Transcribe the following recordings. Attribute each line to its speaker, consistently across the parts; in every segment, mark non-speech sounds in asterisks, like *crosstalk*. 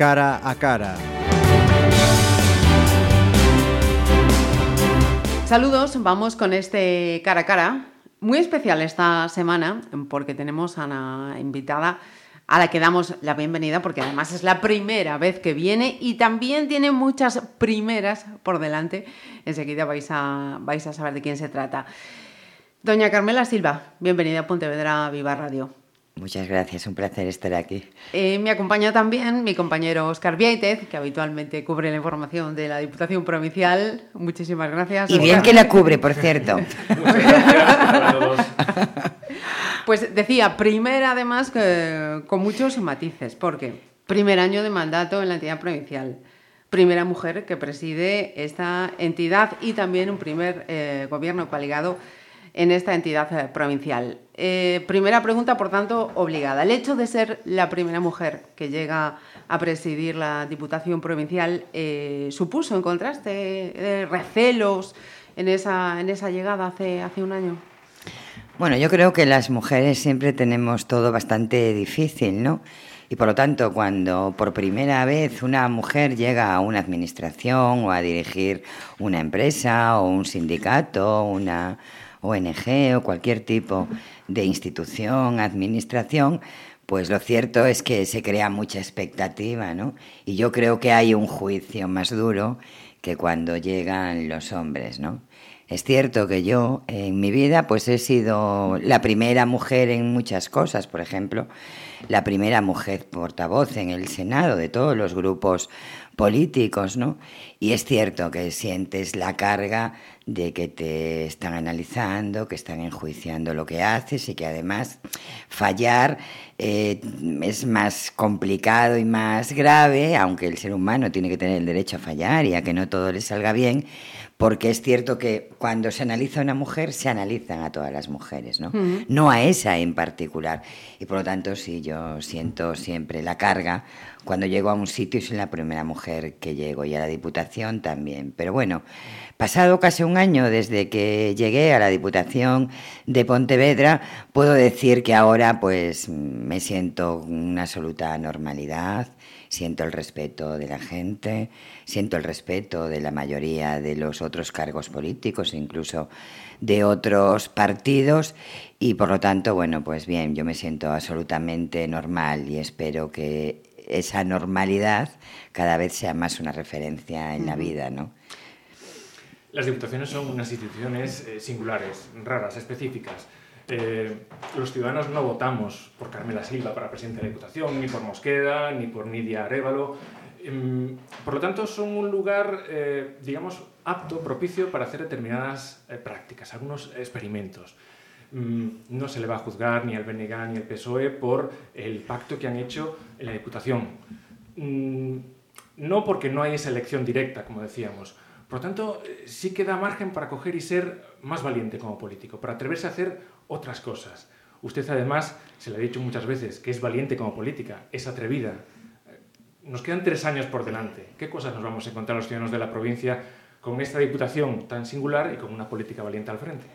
Speaker 1: cara a cara.
Speaker 2: Saludos, vamos con este cara a cara. Muy especial esta semana porque tenemos a una invitada a la que damos la bienvenida porque además es la primera vez que viene y también tiene muchas primeras por delante. Enseguida vais a, vais a saber de quién se trata. Doña Carmela Silva, bienvenida a Pontevedra Viva Radio.
Speaker 3: Muchas gracias, un placer estar aquí.
Speaker 2: Eh, me acompaña también mi compañero Oscar Viaitez, que habitualmente cubre la información de la Diputación Provincial. Muchísimas gracias.
Speaker 3: Y bien que la cubre, por cierto. Muchas *laughs* gracias
Speaker 2: Pues decía, primera además que, con muchos matices, porque primer año de mandato en la entidad provincial, primera mujer que preside esta entidad y también un primer eh, gobierno coaligado en esta entidad eh, provincial. Eh, primera pregunta, por tanto, obligada. El hecho de ser la primera mujer que llega a presidir la Diputación Provincial supuso, encontraste recelos en esa, en esa llegada hace, hace un año.
Speaker 3: Bueno, yo creo que las mujeres siempre tenemos todo bastante difícil, ¿no? Y por lo tanto, cuando por primera vez una mujer llega a una administración o a dirigir una empresa o un sindicato, una ONG o cualquier tipo de institución, administración, pues lo cierto es que se crea mucha expectativa, ¿no? Y yo creo que hay un juicio más duro que cuando llegan los hombres, ¿no? Es cierto que yo en mi vida pues he sido la primera mujer en muchas cosas, por ejemplo, la primera mujer portavoz en el Senado de todos los grupos políticos, ¿no? Y es cierto que sientes la carga de que te están analizando, que están enjuiciando lo que haces y que además fallar eh, es más complicado y más grave, aunque el ser humano tiene que tener el derecho a fallar y a que no todo le salga bien, porque es cierto que cuando se analiza a una mujer, se analizan a todas las mujeres, ¿no? No a esa en particular. Y por lo tanto, sí, yo siento siempre la carga cuando llego a un sitio y soy la primera mujer que llego, y a la Diputación también. Pero bueno, pasado casi un año desde que llegué a la Diputación de Pontevedra, puedo decir que ahora pues me siento una absoluta normalidad, siento el respeto de la gente, siento el respeto de la mayoría de los otros cargos políticos, incluso de otros partidos, y por lo tanto, bueno, pues bien, yo me siento absolutamente normal y espero que esa normalidad cada vez sea más una referencia en la vida, ¿no?
Speaker 4: Las diputaciones son unas instituciones eh, singulares, raras, específicas. Eh, los ciudadanos no votamos por Carmela Silva para presidente de la Diputación, ni por Mosqueda, ni por Nidia Arevalo. Em, por lo tanto, son un lugar, eh, digamos, apto, propicio para hacer determinadas eh, prácticas, algunos experimentos. Mm, no se le va a juzgar ni al BNG ni al PSOE por el pacto que han hecho en la Diputación. Mm, no porque no hay esa elección directa, como decíamos. Por lo tanto, sí queda margen para coger y ser más valiente como político, para atreverse a hacer otras cosas. Usted además, se le ha dicho muchas veces, que es valiente como política, es atrevida. Nos quedan tres años por delante. ¿Qué cosas nos vamos a encontrar los ciudadanos de la provincia con esta diputación tan singular y con una política valiente al frente?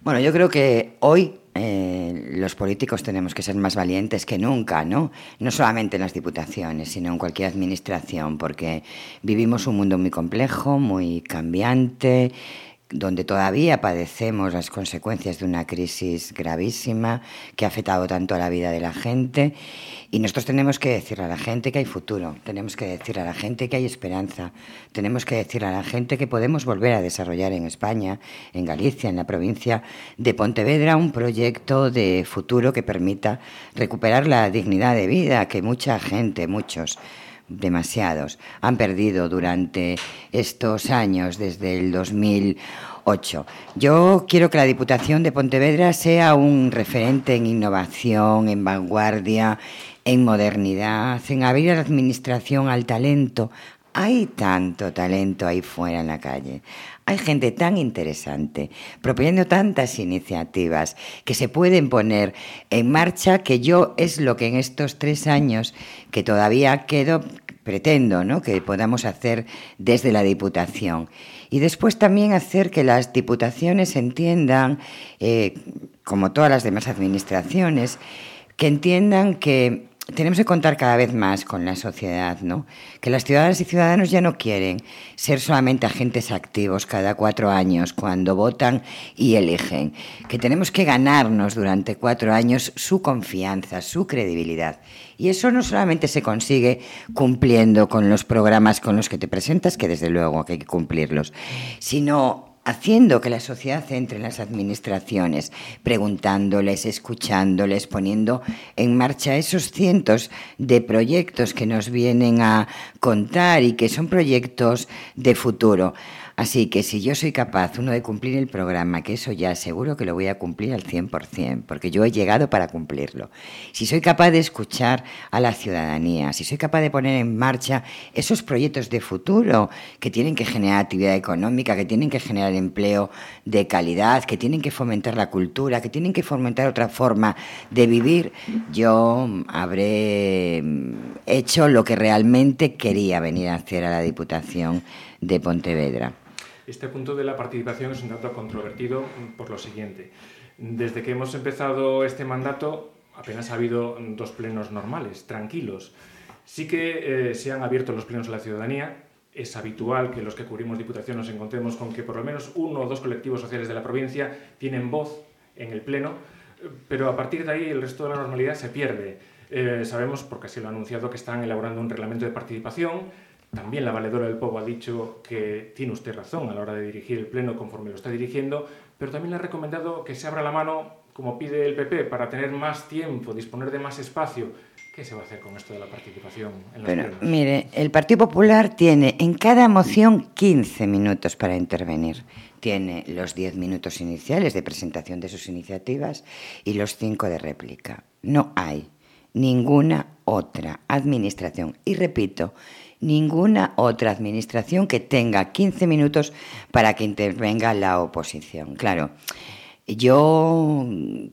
Speaker 3: Bueno, yo creo que hoy eh, los políticos tenemos que ser más valientes que nunca, ¿no? No solamente en las diputaciones, sino en cualquier administración, porque vivimos un mundo muy complejo, muy cambiante, donde todavía padecemos las consecuencias de una crisis gravísima que ha afectado tanto a la vida de la gente. Y nosotros tenemos que decir a la gente que hay futuro, tenemos que decir a la gente que hay esperanza, tenemos que decir a la gente que podemos volver a desarrollar en España, en Galicia, en la provincia de Pontevedra, un proyecto de futuro que permita recuperar la dignidad de vida que mucha gente, muchos, demasiados, han perdido durante estos años, desde el 2008. Yo quiero que la Diputación de Pontevedra sea un referente en innovación, en vanguardia, en modernidad, en abrir a la Administración al talento. Hay tanto talento ahí fuera en la calle. Hay gente tan interesante, proponiendo tantas iniciativas que se pueden poner en marcha que yo es lo que en estos tres años que todavía quedo pretendo ¿no? que podamos hacer desde la Diputación. Y después también hacer que las diputaciones entiendan, eh, como todas las demás administraciones, que entiendan que tenemos que contar cada vez más con la sociedad, ¿no? Que las ciudadanas y ciudadanos ya no quieren ser solamente agentes activos cada cuatro años cuando votan y eligen. Que tenemos que ganarnos durante cuatro años su confianza, su credibilidad. Y eso no solamente se consigue cumpliendo con los programas con los que te presentas, que desde luego hay que cumplirlos, sino haciendo que la sociedad entre en las administraciones, preguntándoles, escuchándoles, poniendo en marcha esos cientos de proyectos que nos vienen a contar y que son proyectos de futuro. Así que si yo soy capaz, uno, de cumplir el programa, que eso ya seguro que lo voy a cumplir al 100%, porque yo he llegado para cumplirlo. Si soy capaz de escuchar a la ciudadanía, si soy capaz de poner en marcha esos proyectos de futuro que tienen que generar actividad económica, que tienen que generar empleo de calidad, que tienen que fomentar la cultura, que tienen que fomentar otra forma de vivir, yo habré hecho lo que realmente quería venir a hacer a la Diputación de Pontevedra.
Speaker 4: Este punto de la participación es un dato controvertido por lo siguiente. Desde que hemos empezado este mandato, apenas ha habido dos plenos normales, tranquilos. Sí que eh, se han abierto los plenos a la ciudadanía. Es habitual que los que cubrimos Diputación nos encontremos con que por lo menos uno o dos colectivos sociales de la provincia tienen voz en el pleno, pero a partir de ahí el resto de la normalidad se pierde. Eh, sabemos, porque se lo ha anunciado, que están elaborando un reglamento de participación también la valedora del pueblo ha dicho que tiene usted razón a la hora de dirigir el Pleno conforme lo está dirigiendo, pero también le ha recomendado que se abra la mano, como pide el PP, para tener más tiempo, disponer de más espacio. ¿Qué se va a hacer con esto de la participación en los plenos?
Speaker 3: Mire, el Partido Popular tiene en cada moción 15 minutos para intervenir. Tiene los 10 minutos iniciales de presentación de sus iniciativas y los 5 de réplica. No hay ninguna otra administración. Y repito, ninguna otra administración que tenga 15 minutos para que intervenga la oposición. Claro, yo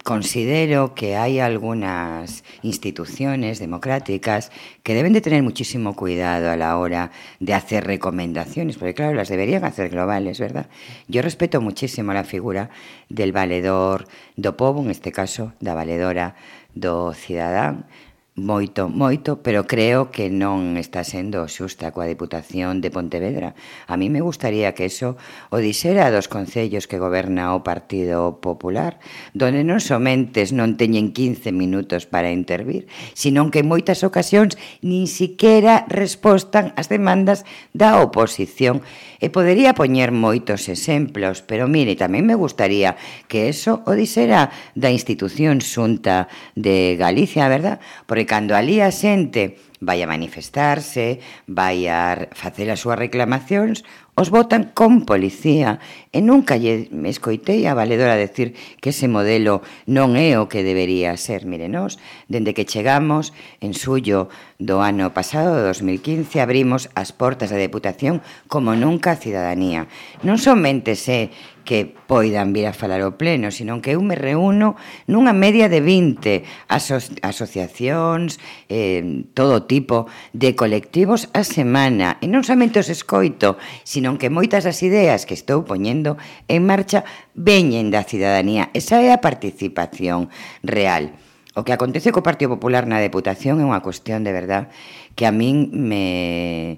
Speaker 3: considero que hay algunas instituciones democráticas que deben de tener muchísimo cuidado a la hora de hacer recomendaciones, porque claro, las deberían hacer globales, ¿verdad? Yo respeto muchísimo la figura del valedor do povo, en este caso, da valedora do cidadán, moito, moito, pero creo que non está sendo xusta coa Diputación de Pontevedra. A mí me gustaría que eso o disera dos concellos que goberna o Partido Popular, donde non somentes non teñen 15 minutos para intervir, sino que en moitas ocasións nin siquiera respostan as demandas da oposición. E podería poñer moitos exemplos, pero mire, tamén me gustaría que eso o disera da institución xunta de Galicia, verdad? Porque cando ali a xente vai a manifestarse, vai a facer as súas reclamacións, os votan con policía. E nunca lle escoitei a valedora decir que ese modelo non é o que debería ser. Mire, nós, dende que chegamos en suyo do ano pasado, 2015, abrimos as portas da Deputación como nunca a cidadanía. Non somente sé que poidan vir a falar ao pleno, senón que eu me reúno nunha media de 20 aso asociacións, eh, todo tipo de colectivos a semana. E non somente os escoito, senón que moitas das ideas que estou poñendo poñendo en marcha veñen da cidadanía. Esa é a participación real. O que acontece co Partido Popular na Deputación é unha cuestión de verdad que a min me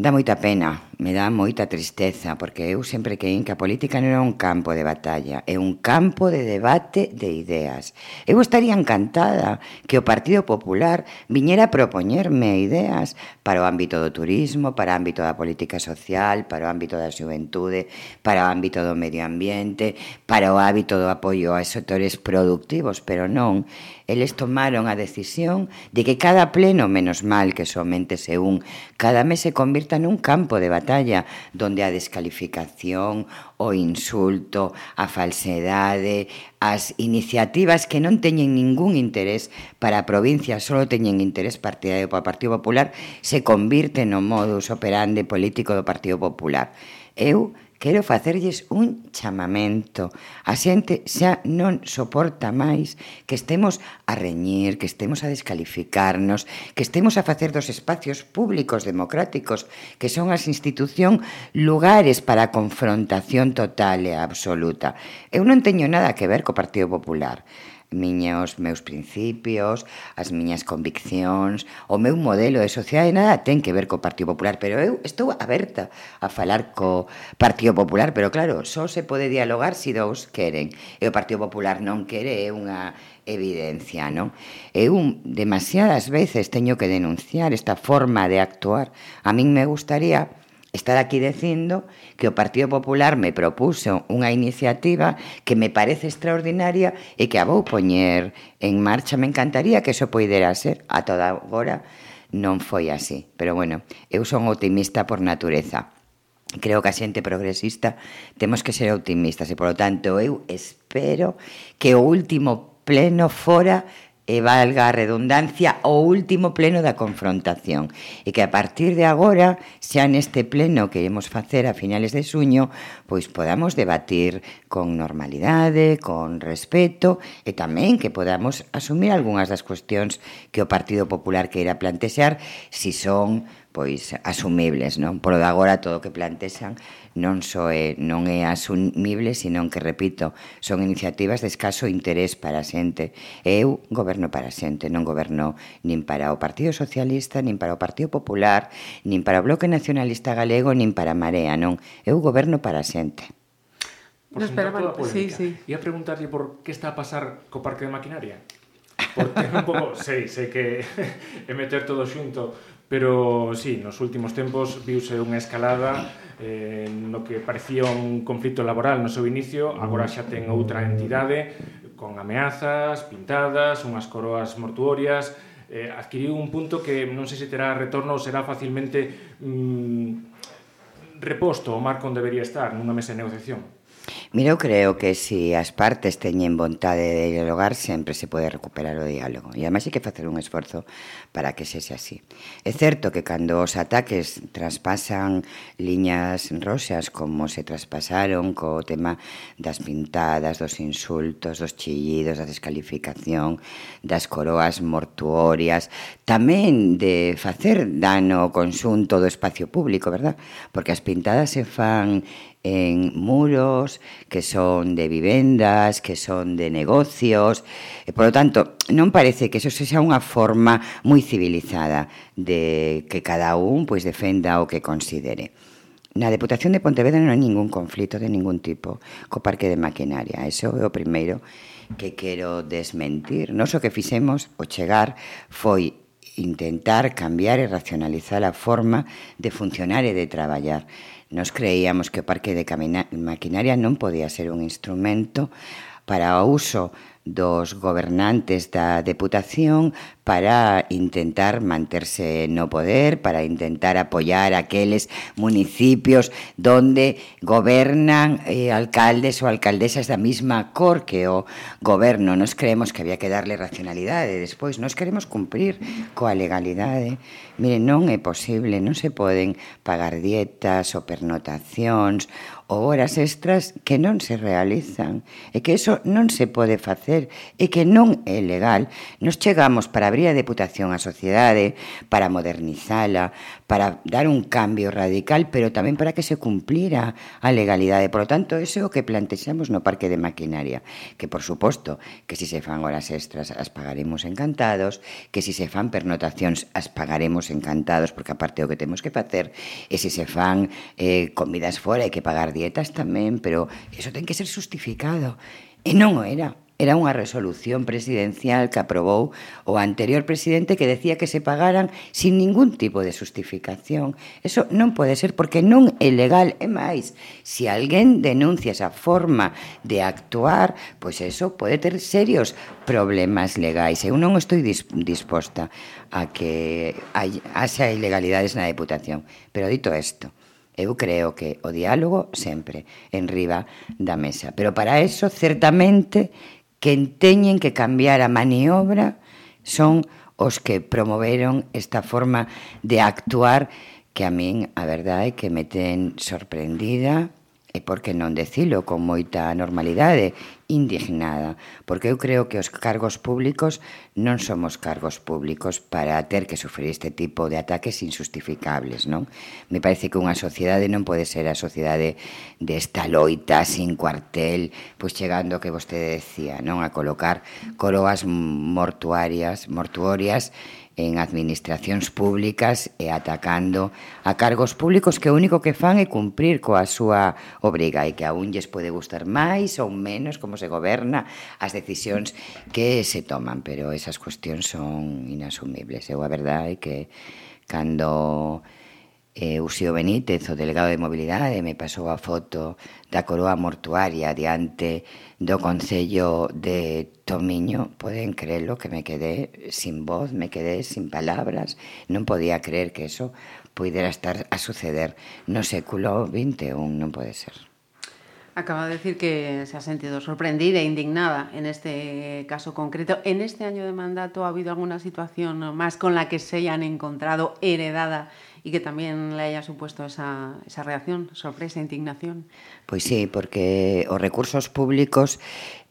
Speaker 3: Dá moita pena, me dá moita tristeza, porque eu sempre creín que a política non é un campo de batalla, é un campo de debate de ideas. Eu estaría encantada que o Partido Popular viñera a propoñerme ideas para o ámbito do turismo, para o ámbito da política social, para o ámbito da xuventude, para o ámbito do medio ambiente, para o hábito do apoio a sectores productivos, pero non eles tomaron a decisión de que cada pleno, menos mal que somente se un, cada mes se convirta nun campo de batalla donde a descalificación, o insulto, a falsedade, as iniciativas que non teñen ningún interés para a provincia, só teñen interés partidario para o Partido Popular, se convirte no modus operandi político do Partido Popular. Eu quero facerlles un chamamento. A xente xa non soporta máis que estemos a reñir, que estemos a descalificarnos, que estemos a facer dos espacios públicos democráticos, que son as institución lugares para a confrontación total e absoluta. Eu non teño nada que ver co Partido Popular miños meus principios, as miñas conviccións, o meu modelo de sociedade nada ten que ver co Partido Popular, pero eu estou aberta a falar co Partido Popular, pero claro, só se pode dialogar se si dous queren. E o Partido Popular non quere é unha evidencia, non? Eu demasiadas veces teño que denunciar esta forma de actuar. A min me gustaría estar aquí dicindo que o Partido Popular me propuso unha iniciativa que me parece extraordinaria e que a vou poñer en marcha. Me encantaría que eso poidera ser a toda agora non foi así. Pero bueno, eu son optimista por natureza. Creo que a xente progresista temos que ser optimistas e, polo tanto, eu espero que o último pleno fora e valga a redundancia, o último pleno da confrontación e que a partir de agora, xa neste pleno que iremos facer a finales de suño, pois podamos debatir con normalidade, con respeto e tamén que podamos asumir algunhas das cuestións que o Partido Popular queira plantexar si son pois asumibles, non? Por agora todo o que plantexan non só é, non é asumible, senón que, repito, son iniciativas de escaso interés para a xente. Eu goberno para a xente, non goberno nin para o Partido Socialista, nin para o Partido Popular, nin para o Bloque Nacionalista Galego, nin para a Marea, non. Eu goberno para a xente.
Speaker 4: Por no esperaban, sí, sí. Ia preguntarlle por que está a pasar co parque de maquinaria porque é *laughs* un pouco, sei, sei que *laughs* é meter todo xunto, pero sí, nos últimos tempos viuse unha escalada eh, no que parecía un conflito laboral no seu inicio, agora xa ten outra entidade con ameazas, pintadas, unhas coroas mortuorias, eh, adquiriu un punto que non sei se terá retorno ou será facilmente mm, reposto o marco onde debería estar nunha mesa de negociación.
Speaker 3: Mira, eu creo que se si as partes teñen vontade de dialogar, sempre se pode recuperar o diálogo. E ademais hai que facer un esforzo para que sexe así. É certo que cando os ataques traspasan liñas rosas como se traspasaron co tema das pintadas, dos insultos, dos chillidos, da descalificación, das coroas mortuorias, tamén de facer dano ao consunto do espacio público, verdad? Porque as pintadas se fan en muros, que son de vivendas, que son de negocios. E, por lo tanto, non parece que eso sexa unha forma moi civilizada de que cada un pois defenda o que considere. Na Deputación de Pontevedra non hai ningún conflito de ningún tipo co parque de maquinaria. Eso é o primeiro que quero desmentir. Nos o que fixemos o chegar foi intentar cambiar e racionalizar a forma de funcionar e de traballar. Nos creíamos que o parque de maquinaria non podía ser un instrumento para o uso dos gobernantes da Deputación para intentar manterse no poder, para intentar apoyar aqueles municipios donde gobernan eh, alcaldes ou alcaldesas da misma cor que o goberno. Nos creemos que había que darle racionalidade, despois nos queremos cumprir coa legalidade. Mire, non é posible, non se poden pagar dietas ou pernotacións ou horas extras que non se realizan e que eso non se pode facer e que non é legal. Nos chegamos para abrir a deputación á sociedade, para modernizala, para dar un cambio radical, pero tamén para que se cumplira a legalidade. Por lo tanto, eso é o que plantexamos no parque de maquinaria, que por suposto que si se fan horas extras as pagaremos encantados, que si se fan pernotacións as pagaremos encantados, porque aparte o que temos que facer e se se fan eh, comidas fora e que pagar dietas tamén, pero eso ten que ser justificado. E non o era. Era unha resolución presidencial que aprobou o anterior presidente que decía que se pagaran sin ningún tipo de justificación. Eso non pode ser porque non é legal. E máis, se alguén denuncia esa forma de actuar, pois eso pode ter serios problemas legais. Eu non estou disposta a que haxa ilegalidades na deputación. Pero dito isto, Eu creo que o diálogo sempre en riba da mesa. Pero para eso, certamente, quen teñen que cambiar a maniobra son os que promoveron esta forma de actuar que a min, a verdade, que me ten sorprendida, e por que non decilo con moita normalidade, indignada, porque eu creo que os cargos públicos non somos cargos públicos para ter que sufrir este tipo de ataques injustificables, non? Me parece que unha sociedade non pode ser a sociedade desta loita sin cuartel, pois chegando que vostede decía, non? A colocar coroas mortuarias, mortuorias, mortuorias en administracións públicas e atacando a cargos públicos que o único que fan é cumprir coa súa obriga e que a unlles pode gustar máis ou menos como se goberna as decisións que se toman, pero esas cuestións son inasumibles. Eu a verdade é que cando eh, Uxío Benítez, o delegado de mobilidade, me pasou a foto da coroa mortuaria diante do Concello de Tomiño. Poden creerlo que me quedé sin voz, me quedé sin palabras. Non podía creer que eso pudera estar a suceder no século XXI, non pode ser.
Speaker 2: Acaba de decir que se ha sentido sorprendida e indignada en este caso concreto. ¿En este año de mandato ha habido alguna situación más con la que se hayan encontrado heredada y que tamén le haya supuesto esa, esa reacción, sorpresa, indignación.
Speaker 3: Pois sí, porque os recursos públicos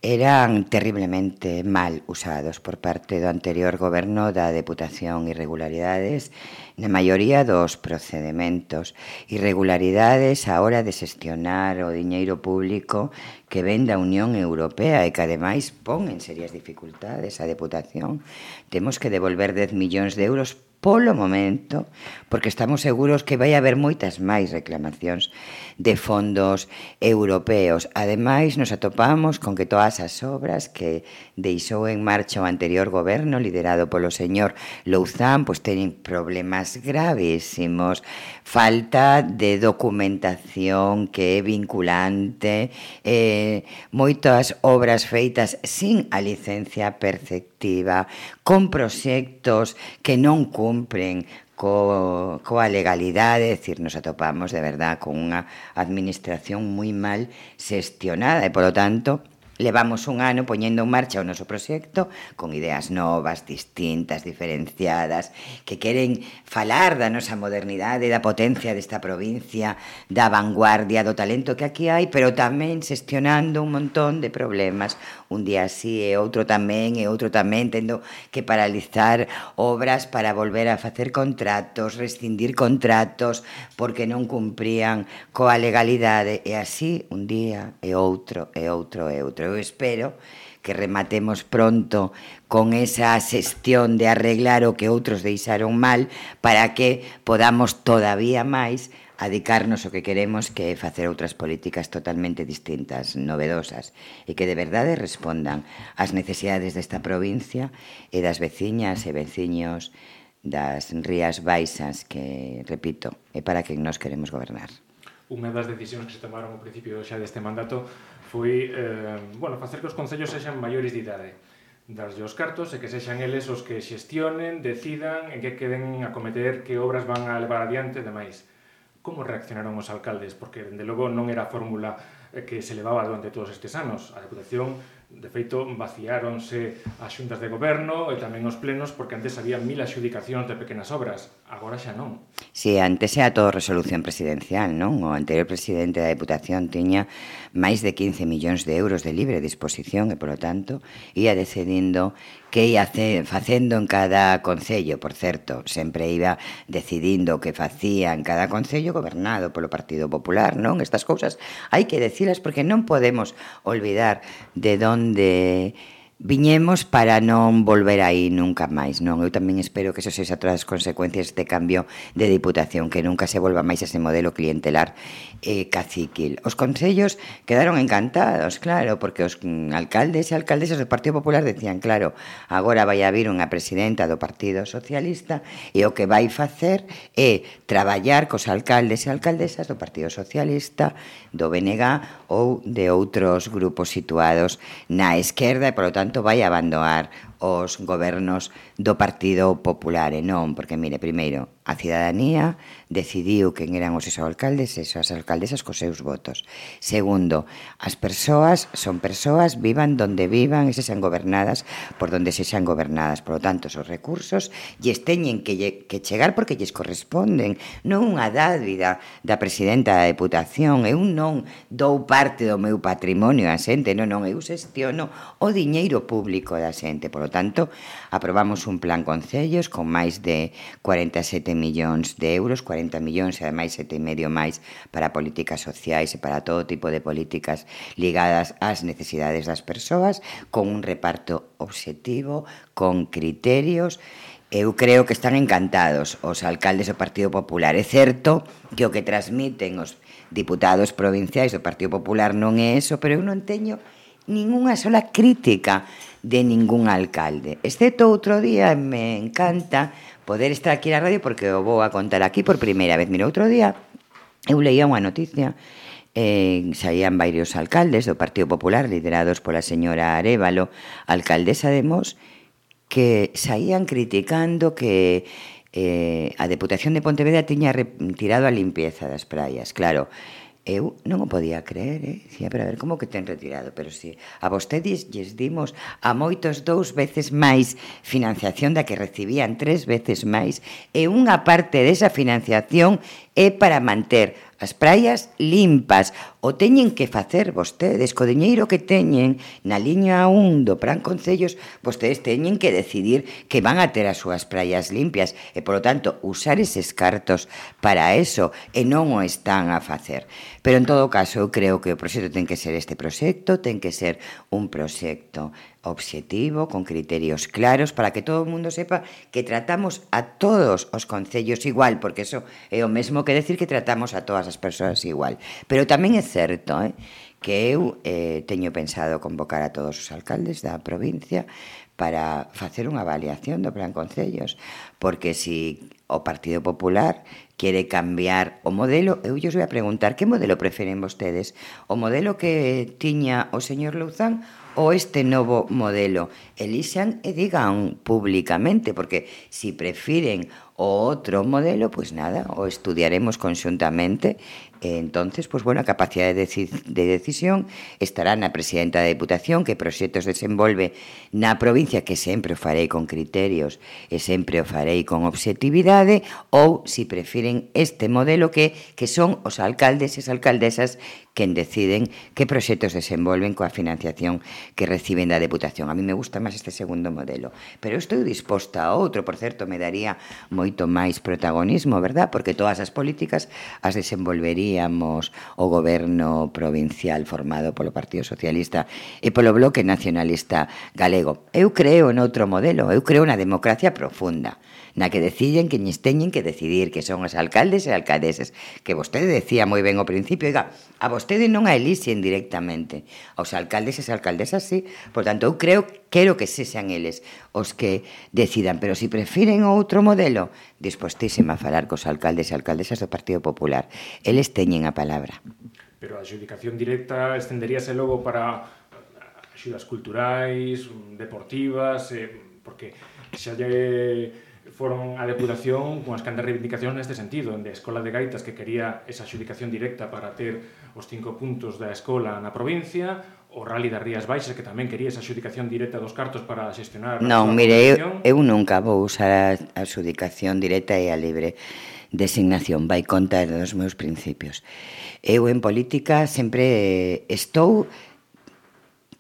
Speaker 3: eran terriblemente mal usados por parte do anterior goberno da Deputación irregularidades na maioría dos procedementos irregularidades a hora de xestionar o diñeiro público que ven da Unión Europea e que ademais pon en serias dificultades a Deputación temos que devolver 10 millóns de euros polo momento porque estamos seguros que vai haber moitas máis reclamacións de fondos europeos. Ademais, nos atopamos con que todas as obras que deixou en marcha o anterior goberno liderado polo señor Louzán, pois teñen problemas gravísimos, falta de documentación que é vinculante, eh, moitas obras feitas sin a licencia perceptiva, con proxectos que non cumpren co, coa legalidade, decir, nos atopamos de verdad con unha administración moi mal xestionada e, polo tanto, levamos un ano poñendo en marcha o noso proxecto con ideas novas, distintas, diferenciadas, que queren falar da nosa modernidade, da potencia desta provincia, da vanguardia, do talento que aquí hai, pero tamén xestionando un montón de problemas, un día así e outro tamén e outro tamén tendo que paralizar obras para volver a facer contratos, rescindir contratos porque non cumprían coa legalidade e así un día e outro e outro e outro. Eu espero que rematemos pronto con esa xestión de arreglar o que outros deixaron mal para que podamos todavía máis adicarnos o que queremos que é facer outras políticas totalmente distintas, novedosas, e que de verdade respondan ás necesidades desta provincia e das veciñas e veciños das rías baixas que, repito, é para que nos queremos gobernar.
Speaker 4: Unha das decisións que se tomaron ao principio xa deste mandato foi eh, bueno, facer que os concellos sexan maiores de idade darlle os cartos e que sexan eles os que xestionen, decidan e que queden a cometer que obras van a levar adiante e demais. Como reaccionaron os alcaldes? Porque, dende logo, non era a fórmula eh, que se levaba durante todos estes anos. A Deputación, de feito, vaciáronse as xuntas de goberno e tamén os plenos porque antes había mil adjudicacións de pequenas obras. Agora xa non.
Speaker 3: Si, sí, antes era todo resolución presidencial, non? O anterior presidente da Deputación tiña máis de 15 millóns de euros de libre disposición e, polo tanto, ia decidindo que ia facendo en cada concello, por certo, sempre iba decidindo o que facía en cada concello gobernado polo Partido Popular, non? Estas cousas hai que decilas porque non podemos olvidar de donde Viñemos para non volver aí nunca máis, non? Eu tamén espero que eso sexa todas as consecuencias de cambio de diputación, que nunca se volva máis ese modelo clientelar eh, caciquil. Os consellos quedaron encantados, claro, porque os alcaldes e alcaldesas do Partido Popular decían, claro, agora vai haber unha presidenta do Partido Socialista e o que vai facer é traballar cos alcaldes e alcaldesas do Partido Socialista, do BNG ou de outros grupos situados na esquerda e, polo tanto, vaya a abandonar os gobernos do Partido Popular e non, porque mire, primeiro, a cidadanía decidiu quen eran os seus alcaldes e as alcaldesas cos seus votos. Segundo, as persoas son persoas, vivan donde vivan e se sean gobernadas por donde se sean gobernadas. Por lo tanto, os recursos lles teñen que, que chegar porque lles corresponden. Non unha dádida da presidenta da Deputación. Eu non dou parte do meu patrimonio á xente, non, non, eu xestiono o diñeiro público da xente. Por lo Tanto, aprobamos un plan concellos con máis de 47 millóns de euros, 40 millóns e ademais 7,5 máis para políticas sociais e para todo tipo de políticas ligadas ás necesidades das persoas, con un reparto obxectivo, con criterios Eu creo que están encantados os alcaldes do Partido Popular. É certo que o que transmiten os diputados provinciais do Partido Popular non é eso, pero eu non teño ningunha sola crítica de ningún alcalde. Excepto outro día, me encanta poder estar aquí na radio porque o vou a contar aquí por primeira vez. Mira, outro día eu leía unha noticia eh, saían varios alcaldes do Partido Popular liderados pola señora Arevalo, alcaldesa de Mos, que saían criticando que eh, a Deputación de Pontevedra tiña retirado a limpieza das praias. Claro, eu non o podía creer, eh? Dicía, pero a ver como que ten retirado, pero si a vostedes lles dimos a moitos dous veces máis financiación da que recibían tres veces máis, e unha parte desa financiación é para manter As praias limpas o teñen que facer vostedes co diñeiro que teñen na liña 1 do Plan Concellos, vostedes teñen que decidir que van a ter as súas praias limpias e, polo tanto, usar eses cartos para eso e non o están a facer. Pero, en todo caso, eu creo que o proxecto ten que ser este proxecto, ten que ser un proxecto obxectivo, con criterios claros, para que todo o mundo sepa que tratamos a todos os concellos igual, porque eso é o mesmo que decir que tratamos a todas as persoas igual. Pero tamén é certo eh, que eu eh, teño pensado convocar a todos os alcaldes da provincia para facer unha avaliación do plan concellos, porque si o Partido Popular quere cambiar o modelo, eu os vou a preguntar que modelo preferen vostedes? O modelo que tiña o señor Louzán o este novo modelo. Elixan e digan públicamente, porque si prefiren o outro modelo, pois pues nada, o estudiaremos conxuntamente Entonces, pues bueno, a capacidade de, de decisión estará na presidenta da Deputación que proxectos desenvolve na provincia que sempre o farei con criterios e sempre o farei con obxectividade ou se si prefiren este modelo que que son os alcaldes e as alcaldesas quen deciden que proxectos desenvolven coa financiación que reciben da Deputación. A mí me gusta máis este segundo modelo, pero eu estou disposta a outro, por certo, me daría moito máis protagonismo, verdad? Porque todas as políticas as desenvolvería teríamos o goberno provincial formado polo Partido Socialista e polo Bloque Nacionalista Galego. Eu creo noutro modelo, eu creo na democracia profunda na que deciden que ñes teñen que decidir que son os alcaldes e alcaldesas que vostede decía moi ben ao principio oiga, a vostede non a elixen directamente. Aos alcaldes e alcaldesas sí. Por tanto eu creo quero que se sean eles os que decidan. Pero se si prefiren outro modelo dispostísima a falar cos alcaldes e alcaldesas do Partido Popular. Eles teñen a palabra.
Speaker 4: Pero a adjudicación directa estenderíase logo para axudas culturais, deportivas, eh, porque xa lle foron a deputación as cantas reivindicacións neste sentido, de a Escola de Gaitas que quería esa xudicación directa para ter os cinco puntos da escola na provincia, o Rally das Rías Baixas que tamén quería esa xudicación directa dos cartos para xestionar
Speaker 3: Non, mire, eu, eu nunca vou usar a, a xudicación directa e a libre designación, vai conta dos meus principios. Eu en política sempre estou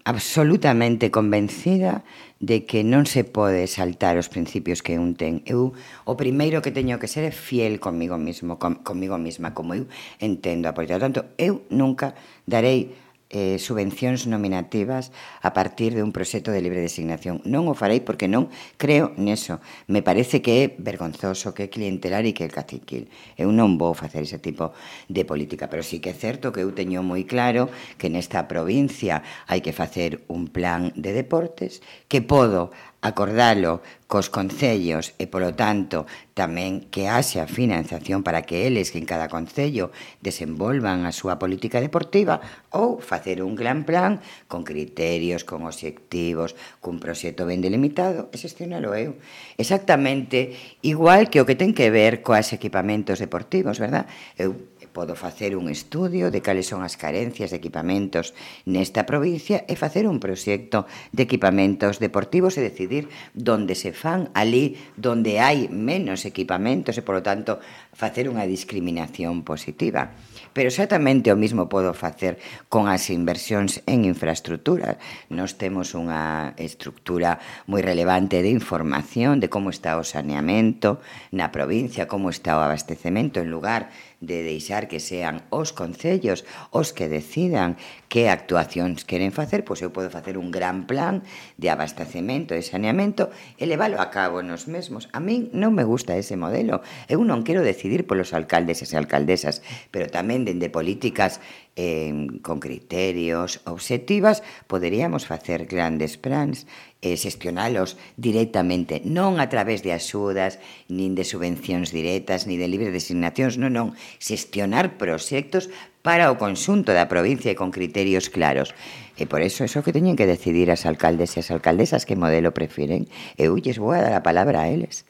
Speaker 3: absolutamente convencida de que non se pode saltar os principios que un ten. Eu o primeiro que teño que ser é fiel comigo mismo, com, comigo mesma, como eu entendo a política. Por tanto, eu nunca darei eh, subvencións nominativas a partir de un proxecto de libre designación. Non o farei porque non creo neso. Me parece que é vergonzoso, que é clientelar e que é caciquil. Eu non vou facer ese tipo de política, pero sí que é certo que eu teño moi claro que nesta provincia hai que facer un plan de deportes que podo acordalo cos concellos e, polo tanto, tamén que haxa financiación para que eles que en cada concello desenvolvan a súa política deportiva ou facer un gran plan con criterios, con obxectivos, cun proxecto ben delimitado, e xestionalo eu. Exactamente igual que o que ten que ver coas equipamentos deportivos, verdad? Eu Podo facer un estudio de cales son as carencias de equipamentos nesta provincia e facer un proxecto de equipamentos deportivos e decidir donde se fan ali donde hai menos equipamentos e, polo tanto, facer unha discriminación positiva. Pero exactamente o mismo podo facer con as inversións en infraestructura. Nos temos unha estructura moi relevante de información de como está o saneamento na provincia, como está o abastecemento en lugar de deixar que sean os concellos os que decidan que actuacións queren facer, pois eu podo facer un gran plan de abastecemento e saneamento e leválo a cabo nos mesmos. A min non me gusta ese modelo. Eu non quero decidir polos alcaldes e alcaldesas, pero tamén dende políticas eh, con criterios objetivas, poderíamos facer grandes plans e xestionalos directamente, non a través de axudas, nin de subvencións directas, ni de libre designacións, non, non, xestionar proxectos para o conxunto da provincia e con criterios claros. E por eso eso que teñen que decidir as alcaldes e as alcaldesas que modelo prefiren. Eu lles vou a dar a palabra a eles.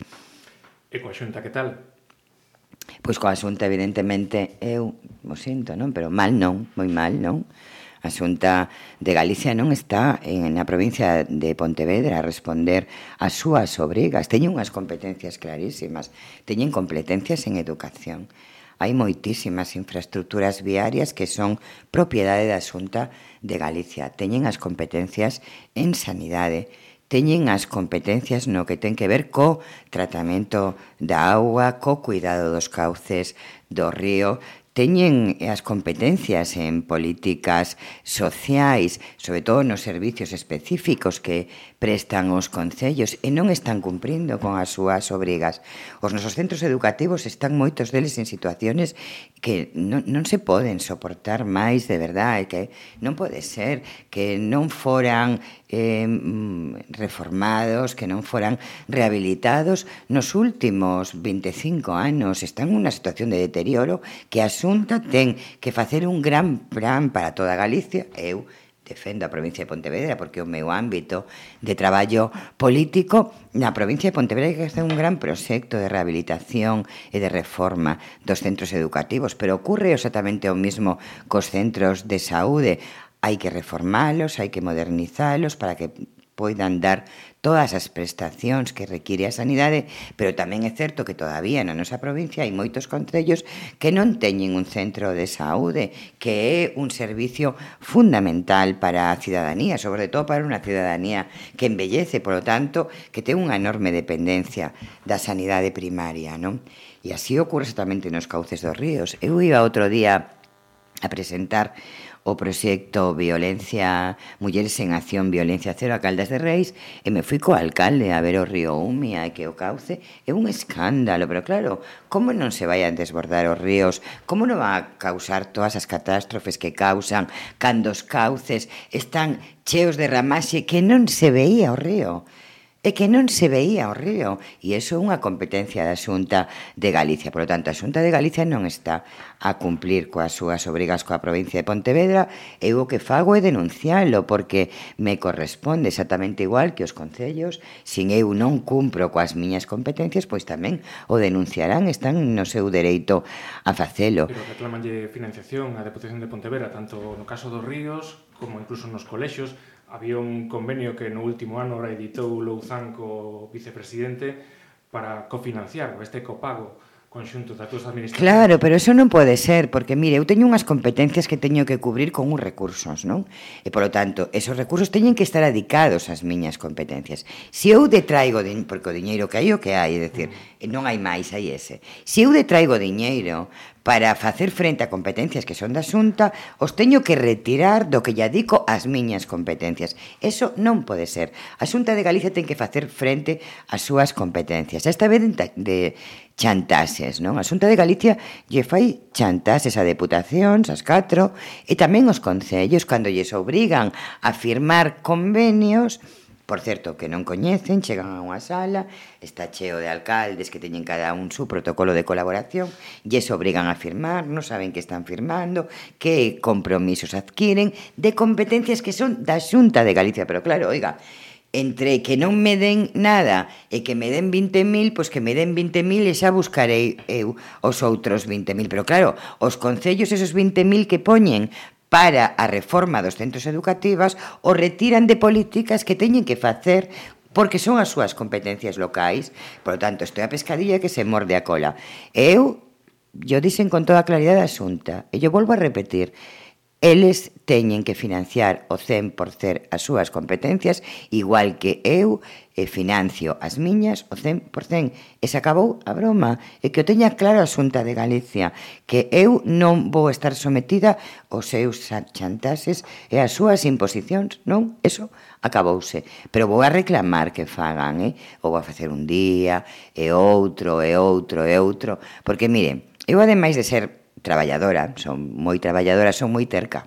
Speaker 4: E coa xunta, que tal?
Speaker 3: Pois coa Xunta, evidentemente, eu o sinto, non? Pero mal non, moi mal, non? A Xunta de Galicia non está en, na provincia de Pontevedra a responder ás súas obrigas. Teñen unhas competencias clarísimas. Teñen competencias en educación. Hai moitísimas infraestructuras viarias que son propiedade da Xunta de Galicia. Teñen as competencias en sanidade teñen as competencias no que ten que ver co tratamento da agua, co cuidado dos cauces do río, teñen as competencias en políticas sociais, sobre todo nos servicios específicos que prestan os concellos e non están cumprindo con as súas obrigas. Os nosos centros educativos están moitos deles en situaciones que non, non se poden soportar máis de verdade, que non pode ser que non foran eh, reformados, que non foran rehabilitados nos últimos 25 anos. Están en unha situación de deterioro que asume Xunta ten que facer un gran plan para toda Galicia, eu defendo a provincia de Pontevedra porque o meu ámbito de traballo político na provincia de Pontevedra que está un gran proxecto de rehabilitación e de reforma dos centros educativos, pero ocurre exactamente o mismo cos centros de saúde. Hai que reformalos, hai que modernizalos para que poidan dar todas as prestacións que require a sanidade, pero tamén é certo que todavía na nosa provincia hai moitos concellos que non teñen un centro de saúde, que é un servicio fundamental para a cidadanía, sobre todo para unha cidadanía que embellece, polo tanto, que ten unha enorme dependencia da sanidade primaria, non? E así ocorre exactamente nos cauces dos ríos. Eu iba outro día a presentar o proxecto Violencia Mulleres en Acción Violencia Cero a Caldas de Reis e me fui co alcalde a ver o río Umia e que o cauce é un escándalo, pero claro, como non se vai a desbordar os ríos, como non va a causar todas as catástrofes que causan cando os cauces están cheos de ramaxe que non se veía o río é que non se veía o río e iso é unha competencia da Xunta de Galicia. Por lo tanto, a Xunta de Galicia non está a cumplir coas súas obrigas coa provincia de Pontevedra. E o que fago é denunciálo porque me corresponde exactamente igual que os concellos. Sin eu non cumpro coas miñas competencias pois tamén o denunciarán están no seu dereito a facelo.
Speaker 4: Pero reclamanlle financiación á Deputación de Pontevedra tanto no caso dos ríos como incluso nos colexios. Había un convenio que no último ano ora editou Louzán co vicepresidente para cofinanciar este copago conxunto das túas administracións.
Speaker 3: Claro, pero eso non pode ser, porque mire, eu teño unhas competencias que teño que cubrir con uns recursos, non? E polo tanto, esos recursos teñen que estar adicados ás miñas competencias. Se eu detraigo, de, porque o diñeiro que hai o que hai, é dicir, mm. non hai máis, hai ese. Se eu detraigo diñeiro para facer frente a competencias que son da Xunta, os teño que retirar do que lla dico as miñas competencias. Eso non pode ser. A Xunta de Galicia ten que facer frente ás súas competencias. Esta vez de chantaxes, non? A Xunta de Galicia lle fai chantaxes a deputacións, as catro, e tamén os concellos, cando lles obrigan a firmar convenios Por certo, que non coñecen, chegan a unha sala, está cheo de alcaldes que teñen cada un su protocolo de colaboración, e se obrigan a firmar, non saben que están firmando, que compromisos adquiren, de competencias que son da Xunta de Galicia. Pero claro, oiga, entre que non me den nada e que me den 20.000, pois que me den 20.000 e xa buscarei eu os outros 20.000. Pero claro, os concellos esos 20.000 que poñen para a reforma dos centros educativas o retiran de políticas que teñen que facer porque son as súas competencias locais. Por lo tanto, isto é a pescadilla que se morde a cola. Eu, yo dixen con toda claridade a xunta, e yo volvo a repetir, Eles teñen que financiar o 100% as súas competencias, igual que eu e financio as miñas o 100%. E se acabou a broma, e que o teña claro a Xunta de Galicia, que eu non vou estar sometida aos seus chantases e ás súas imposicións, non? Eso acabouse. Pero vou a reclamar que fagan, eh? Ou a facer un día, e outro, e outro, e outro, porque miren, eu ademais de ser traballadora, son moi traballadora, son moi terca.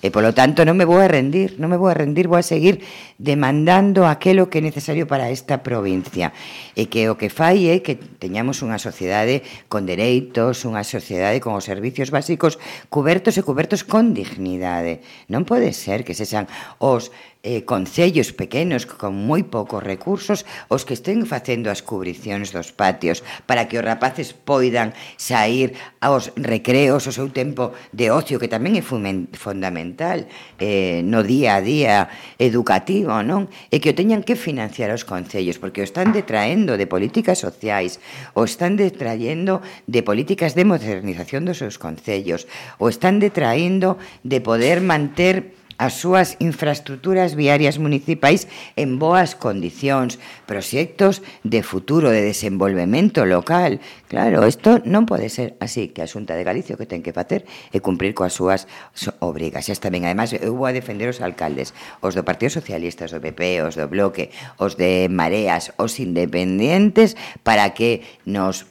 Speaker 3: E polo tanto non me vou a rendir, non me vou a rendir, vou a seguir demandando aquelo que é necesario para esta provincia. E que o que fai é que teñamos unha sociedade con dereitos, unha sociedade con os servicios básicos cubertos e cubertos con dignidade. Non pode ser que se sean os eh, concellos pequenos con moi poucos recursos os que estén facendo as cubricións dos patios para que os rapaces poidan sair aos recreos o seu tempo de ocio que tamén é fundamental eh, no día a día educativo non? E que o teñan que financiar os concellos porque o están detraendo de políticas sociais o están detraendo de políticas de modernización dos seus concellos o están detraendo de poder manter as súas infraestructuras viarias municipais en boas condicións, proxectos de futuro de desenvolvemento local. Claro, isto non pode ser así, que a Xunta de Galicia que ten que facer é cumprir coas súas obrigas. Xa está ben, además, eu vou a defender os alcaldes, os do Partido Socialista, os do PP, os do Bloque, os de Mareas, os independientes, para que nos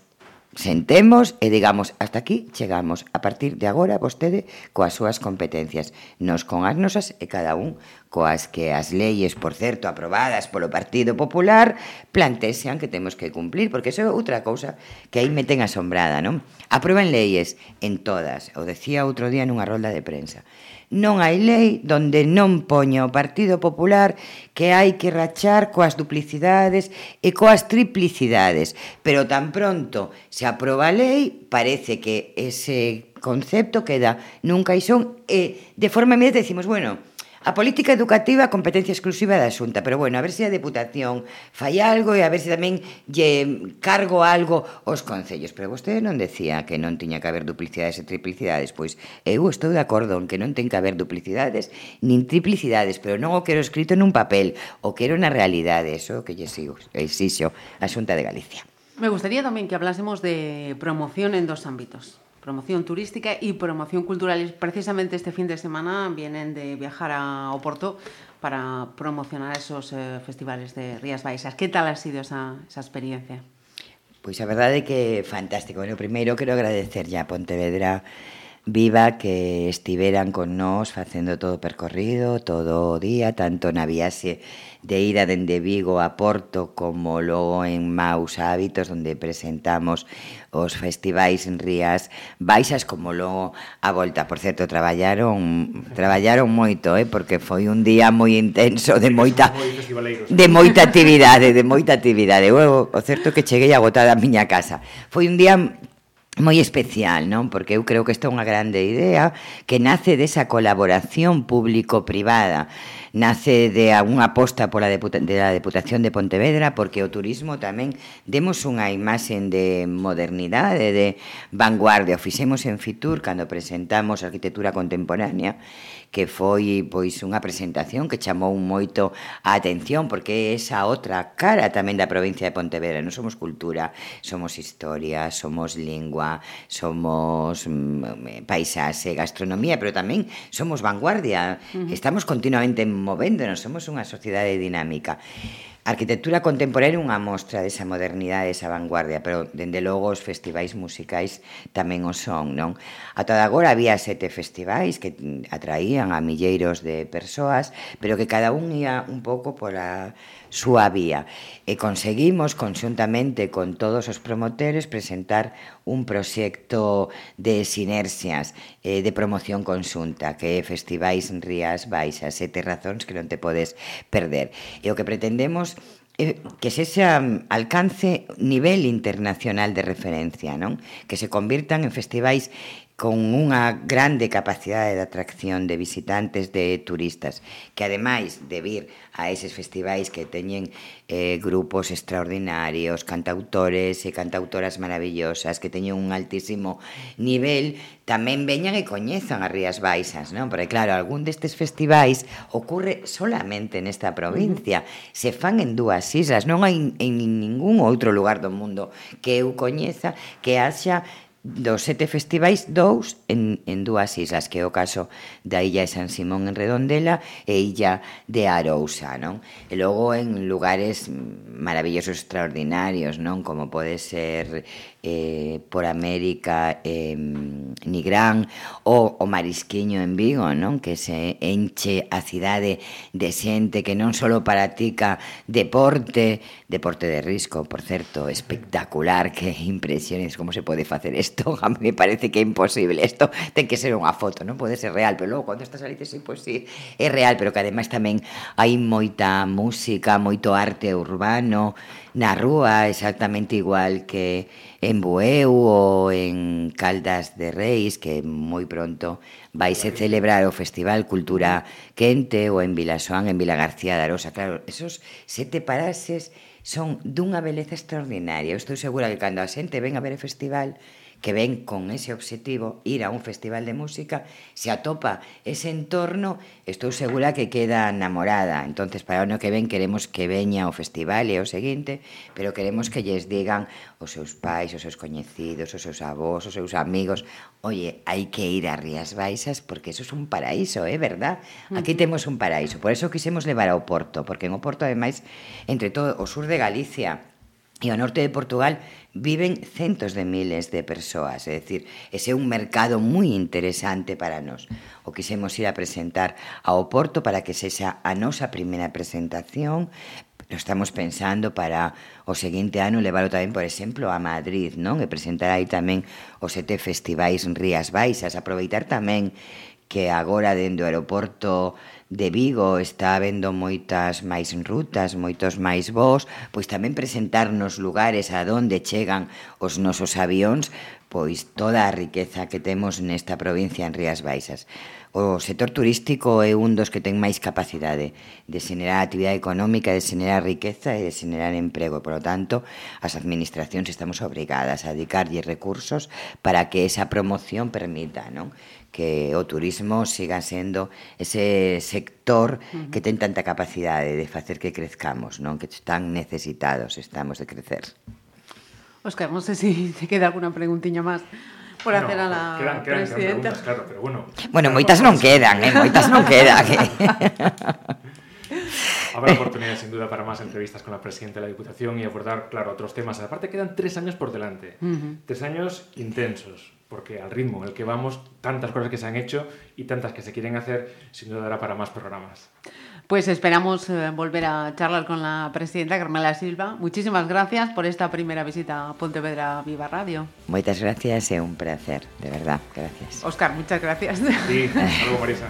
Speaker 3: sentemos e digamos hasta aquí chegamos a partir de agora vostede coas súas competencias nos con as nosas e cada un coas que as leyes, por certo, aprobadas polo Partido Popular plantexan que temos que cumplir, porque iso é outra cousa que aí me ten asombrada, non? Aproban leyes en todas, o decía outro día nunha rolda de prensa Non hai lei donde non poña o Partido Popular que hai que rachar coas duplicidades e coas triplicidades, pero tan pronto se aproba a lei, parece que ese concepto queda nun caixón e de forma inmediata decimos, bueno, A política educativa, competencia exclusiva da Xunta, pero bueno, a ver se a Deputación fai algo e a ver se tamén lle cargo algo aos concellos. Pero vostede non decía que non tiña que haber duplicidades e triplicidades, pois eu estou de acordo en que non ten que haber duplicidades nin triplicidades, pero non o quero escrito nun papel, o quero na realidade, eso que lle sigo, exixo a Xunta de Galicia.
Speaker 2: Me gustaría tamén que hablásemos de promoción en dos ámbitos promoción turística y promoción cultural. Y precisamente este fin de semana vienen de viajar a Oporto para promocionar esos eh, festivales de Rías Baixas. ¿Qué tal ha sido esa, esa experiencia?
Speaker 3: Pois a verdade é que fantástico. Bueno, primeiro quero agradecer a Pontevedra viva que estiveran con nós facendo todo o percorrido, todo o día, tanto na viaxe de ida dende Vigo a Porto como logo en Maus Hábitos onde presentamos os festivais en Rías Baixas como logo a volta. Por certo, traballaron traballaron moito, eh, porque foi un día moi intenso de moita de moita actividade, de moita actividade. Eu, o certo que cheguei agotada a miña casa. Foi un día moi especial, non? Porque eu creo que esta é unha grande idea que nace desa colaboración público-privada, nace de unha aposta pola deputa, de la Deputación de Pontevedra porque o turismo tamén demos unha imaxe de modernidade, de vanguardia, o fixemos en Fitur cando presentamos arquitectura contemporánea que foi pois unha presentación que chamou moito a atención porque é esa outra cara tamén da provincia de Pontevedra, non somos cultura, somos historia, somos lingua, somos mm, eh, paisaxe, gastronomía, pero tamén somos vanguardia, uh -huh. estamos continuamente movéndonos, somos unha sociedade dinámica. A arquitectura contemporánea é unha mostra desa modernidade, desa vanguardia, pero dende logo os festivais musicais tamén o son, non? A toda agora había sete festivais que atraían a milleiros de persoas, pero que cada un ia un pouco pola súa vía e conseguimos conxuntamente con todos os promotores presentar un proxecto de sinerxias eh, de promoción conxunta que é festivais Rías Baixas sete razóns que non te podes perder. E o que pretendemos que se xa alcance nivel internacional de referencia, non? Que se convirtan en festivais con unha grande capacidade de atracción de visitantes, de turistas, que ademais de vir a eses festivais que teñen eh, grupos extraordinarios, cantautores e cantautoras maravillosas, que teñen un altísimo nivel, tamén veñan e coñezan as Rías Baixas, non? Porque claro, algún destes festivais ocorre solamente nesta provincia, se fan en dúas islas, non hai en ningún outro lugar do mundo que eu coñeza que haxa dos sete festivais, dous en, en dúas islas, que é o caso da Illa de San Simón en Redondela e Illa de Arousa, non? E logo en lugares maravillosos, extraordinarios, non? Como pode ser eh, por América eh, Nigrán ou o Marisquiño en Vigo, non? Que se enche a cidade de xente que non só practica deporte, deporte de risco, por certo, espectacular, que impresiones como se pode facer isto, *laughs* a mí me parece que é imposible, isto ten que ser unha foto, non pode ser real, pero logo cando estás ali dices, sí, pois pues, sí, é real, pero que ademais tamén hai moita música, moito arte urbano, na rúa exactamente igual que en Bueu ou en Caldas de Reis, que moi pronto vaise celebrar o Festival Cultura Quente ou en Vilasoán, en Vila García de Arosa. Claro, esos sete paraxes son dunha beleza extraordinaria. Eu estou segura que cando a xente ven a ver o festival que ven con ese objetivo ir a un festival de música, se atopa ese entorno, estou segura que queda namorada. Entonces, para o ano que ven queremos que veña o festival e o seguinte, pero queremos que lles digan os seus pais, os seus coñecidos, os seus avós, os seus amigos, oye, hai que ir a Rías Baixas porque eso é es un paraíso, é eh, verdad? Aquí temos un paraíso, por eso quisemos levar ao Porto, porque en o Porto, ademais, entre todo o sur de Galicia, e ao norte de Portugal viven centos de miles de persoas, é dicir, ese é un mercado moi interesante para nós. O quisemos ir a presentar ao Porto para que sexa a nosa primeira presentación, lo estamos pensando para o seguinte ano leválo tamén, por exemplo, a Madrid, non? E presentar aí tamén os sete festivais Rías Baixas, aproveitar tamén que agora dentro do aeroporto de Vigo está habendo moitas máis rutas, moitos máis voos, pois tamén presentarnos lugares a donde chegan os nosos avións, pois toda a riqueza que temos nesta provincia en Rías Baixas. O sector turístico é un dos que ten máis capacidade de xenerar actividade económica, de xenerar riqueza e de xenerar emprego. Por lo tanto, as administracións estamos obrigadas a dedicarlle recursos para que esa promoción permita, non? que o turismo siga sendo ese sector uh -huh. que ten tanta capacidade de facer que crezcamos, non que tan necesitados estamos de crecer.
Speaker 2: Óscar, non sei sé si se queda alguna preguntiña máis por hacer no, a la
Speaker 4: quedan, quedan, presidenta. Quedan claro, pero bueno.
Speaker 3: Bueno, moitas non quedan, eh, moitas non quedan. Eh. *laughs*
Speaker 4: Habrá oportunidad, sin duda, para más entrevistas con la presidenta de la Diputación y abordar, claro, otros temas. Aparte, quedan tres años por delante. Uh -huh. Tres años intensos. Porque al ritmo en el que vamos, tantas cosas que se han hecho y tantas que se quieren hacer, sin duda dará para más programas.
Speaker 2: Pues esperamos eh, volver a charlar con la presidenta Carmela Silva. Muchísimas gracias por esta primera visita a Pontevedra Viva Radio.
Speaker 3: Muchas gracias, es un placer, de verdad. Gracias.
Speaker 2: Oscar, muchas gracias.
Speaker 4: Sí, *laughs* algo Marisa.